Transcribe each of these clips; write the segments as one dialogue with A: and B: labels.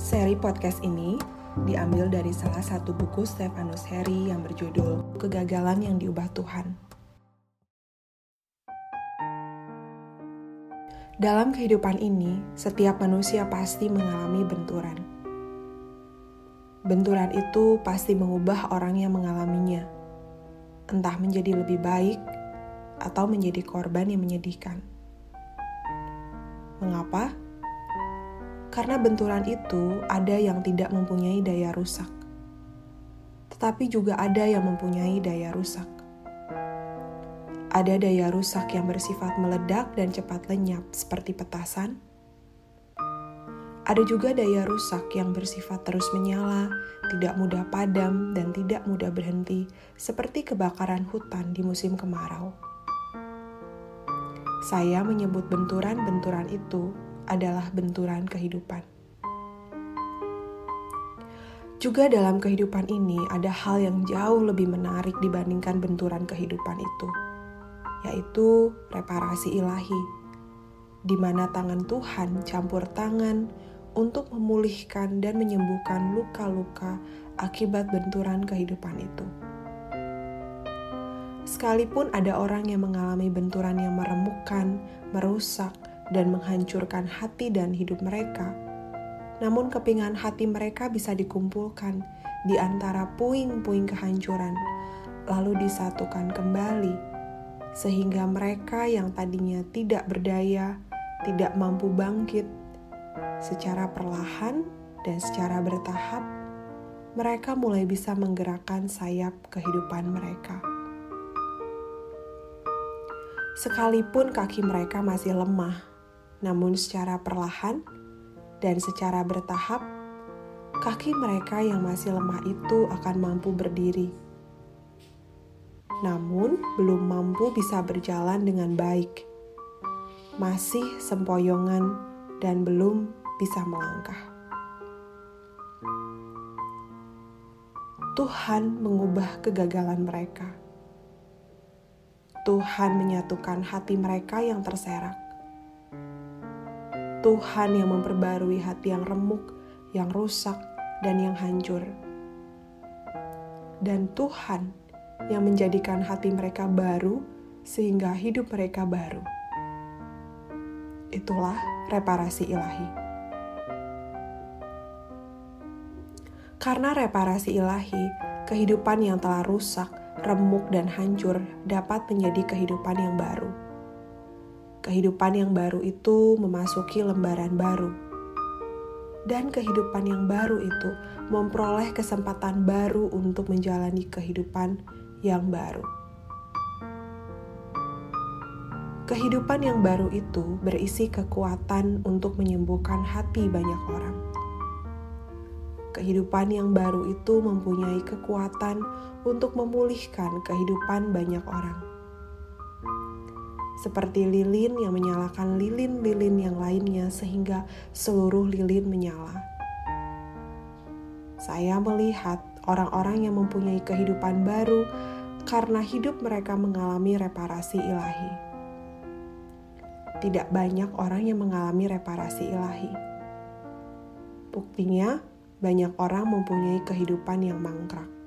A: Seri podcast ini diambil dari salah satu buku Stefanus Harry yang berjudul Kegagalan yang Diubah Tuhan. Dalam kehidupan ini, setiap manusia pasti mengalami benturan. Benturan itu pasti mengubah orang yang mengalaminya, entah menjadi lebih baik atau menjadi korban yang menyedihkan. Mengapa? Karena benturan itu ada yang tidak mempunyai daya rusak, tetapi juga ada yang mempunyai daya rusak. Ada daya rusak yang bersifat meledak dan cepat lenyap, seperti petasan. Ada juga daya rusak yang bersifat terus menyala, tidak mudah padam, dan tidak mudah berhenti, seperti kebakaran hutan di musim kemarau. Saya menyebut benturan-benturan itu adalah benturan kehidupan. Juga dalam kehidupan ini ada hal yang jauh lebih menarik dibandingkan benturan kehidupan itu, yaitu reparasi ilahi, di mana tangan Tuhan campur tangan untuk memulihkan dan menyembuhkan luka-luka akibat benturan kehidupan itu. Sekalipun ada orang yang mengalami benturan yang meremukkan, merusak, dan menghancurkan hati dan hidup mereka. Namun kepingan hati mereka bisa dikumpulkan di antara puing-puing kehancuran, lalu disatukan kembali, sehingga mereka yang tadinya tidak berdaya, tidak mampu bangkit, secara perlahan dan secara bertahap, mereka mulai bisa menggerakkan sayap kehidupan mereka. Sekalipun kaki mereka masih lemah, namun secara perlahan dan secara bertahap, kaki mereka yang masih lemah itu akan mampu berdiri. Namun, belum mampu bisa berjalan dengan baik, masih sempoyongan, dan belum bisa melangkah. Tuhan mengubah kegagalan mereka. Tuhan menyatukan hati mereka yang terserak Tuhan yang memperbarui hati yang remuk, yang rusak, dan yang hancur. Dan Tuhan yang menjadikan hati mereka baru sehingga hidup mereka baru. Itulah reparasi ilahi. Karena reparasi ilahi, kehidupan yang telah rusak, remuk, dan hancur dapat menjadi kehidupan yang baru Kehidupan yang baru itu memasuki lembaran baru. Dan kehidupan yang baru itu memperoleh kesempatan baru untuk menjalani kehidupan yang baru. Kehidupan yang baru itu berisi kekuatan untuk menyembuhkan hati banyak orang. Kehidupan yang baru itu mempunyai kekuatan untuk memulihkan kehidupan banyak orang seperti lilin yang menyalakan lilin-lilin yang lainnya sehingga seluruh lilin menyala. Saya melihat orang-orang yang mempunyai kehidupan baru karena hidup mereka mengalami reparasi ilahi. Tidak banyak orang yang mengalami reparasi ilahi. Buktinya, banyak orang mempunyai kehidupan yang mangkrak.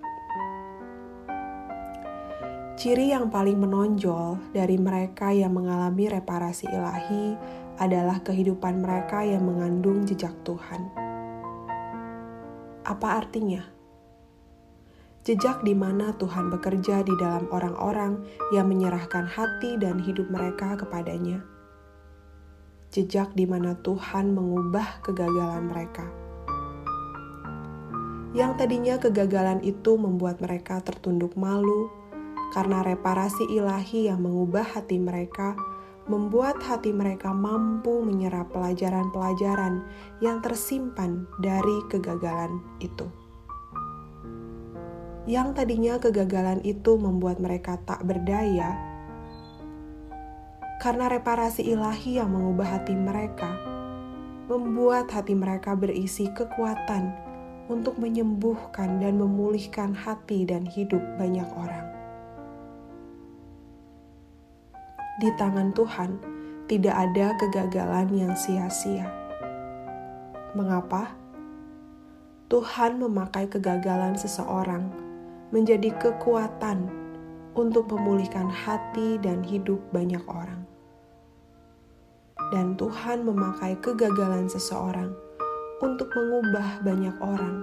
A: Ciri yang paling menonjol dari mereka yang mengalami reparasi ilahi adalah kehidupan mereka yang mengandung jejak Tuhan. Apa artinya? Jejak di mana Tuhan bekerja di dalam orang-orang yang menyerahkan hati dan hidup mereka kepadanya. Jejak di mana Tuhan mengubah kegagalan mereka. Yang tadinya kegagalan itu membuat mereka tertunduk malu, karena reparasi ilahi yang mengubah hati mereka, membuat hati mereka mampu menyerap pelajaran-pelajaran yang tersimpan dari kegagalan itu. Yang tadinya kegagalan itu membuat mereka tak berdaya, karena reparasi ilahi yang mengubah hati mereka, membuat hati mereka berisi kekuatan untuk menyembuhkan dan memulihkan hati dan hidup banyak orang. Di tangan Tuhan tidak ada kegagalan yang sia-sia. Mengapa? Tuhan memakai kegagalan seseorang menjadi kekuatan untuk memulihkan hati dan hidup banyak orang. Dan Tuhan memakai kegagalan seseorang untuk mengubah banyak orang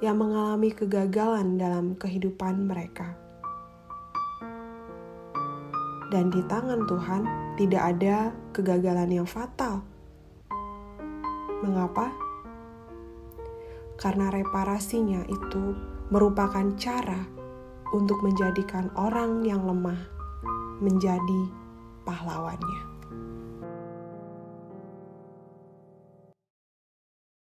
A: yang mengalami kegagalan dalam kehidupan mereka. Dan di tangan Tuhan tidak ada kegagalan yang fatal. Mengapa? Karena reparasinya itu merupakan cara untuk menjadikan orang yang lemah menjadi pahlawannya.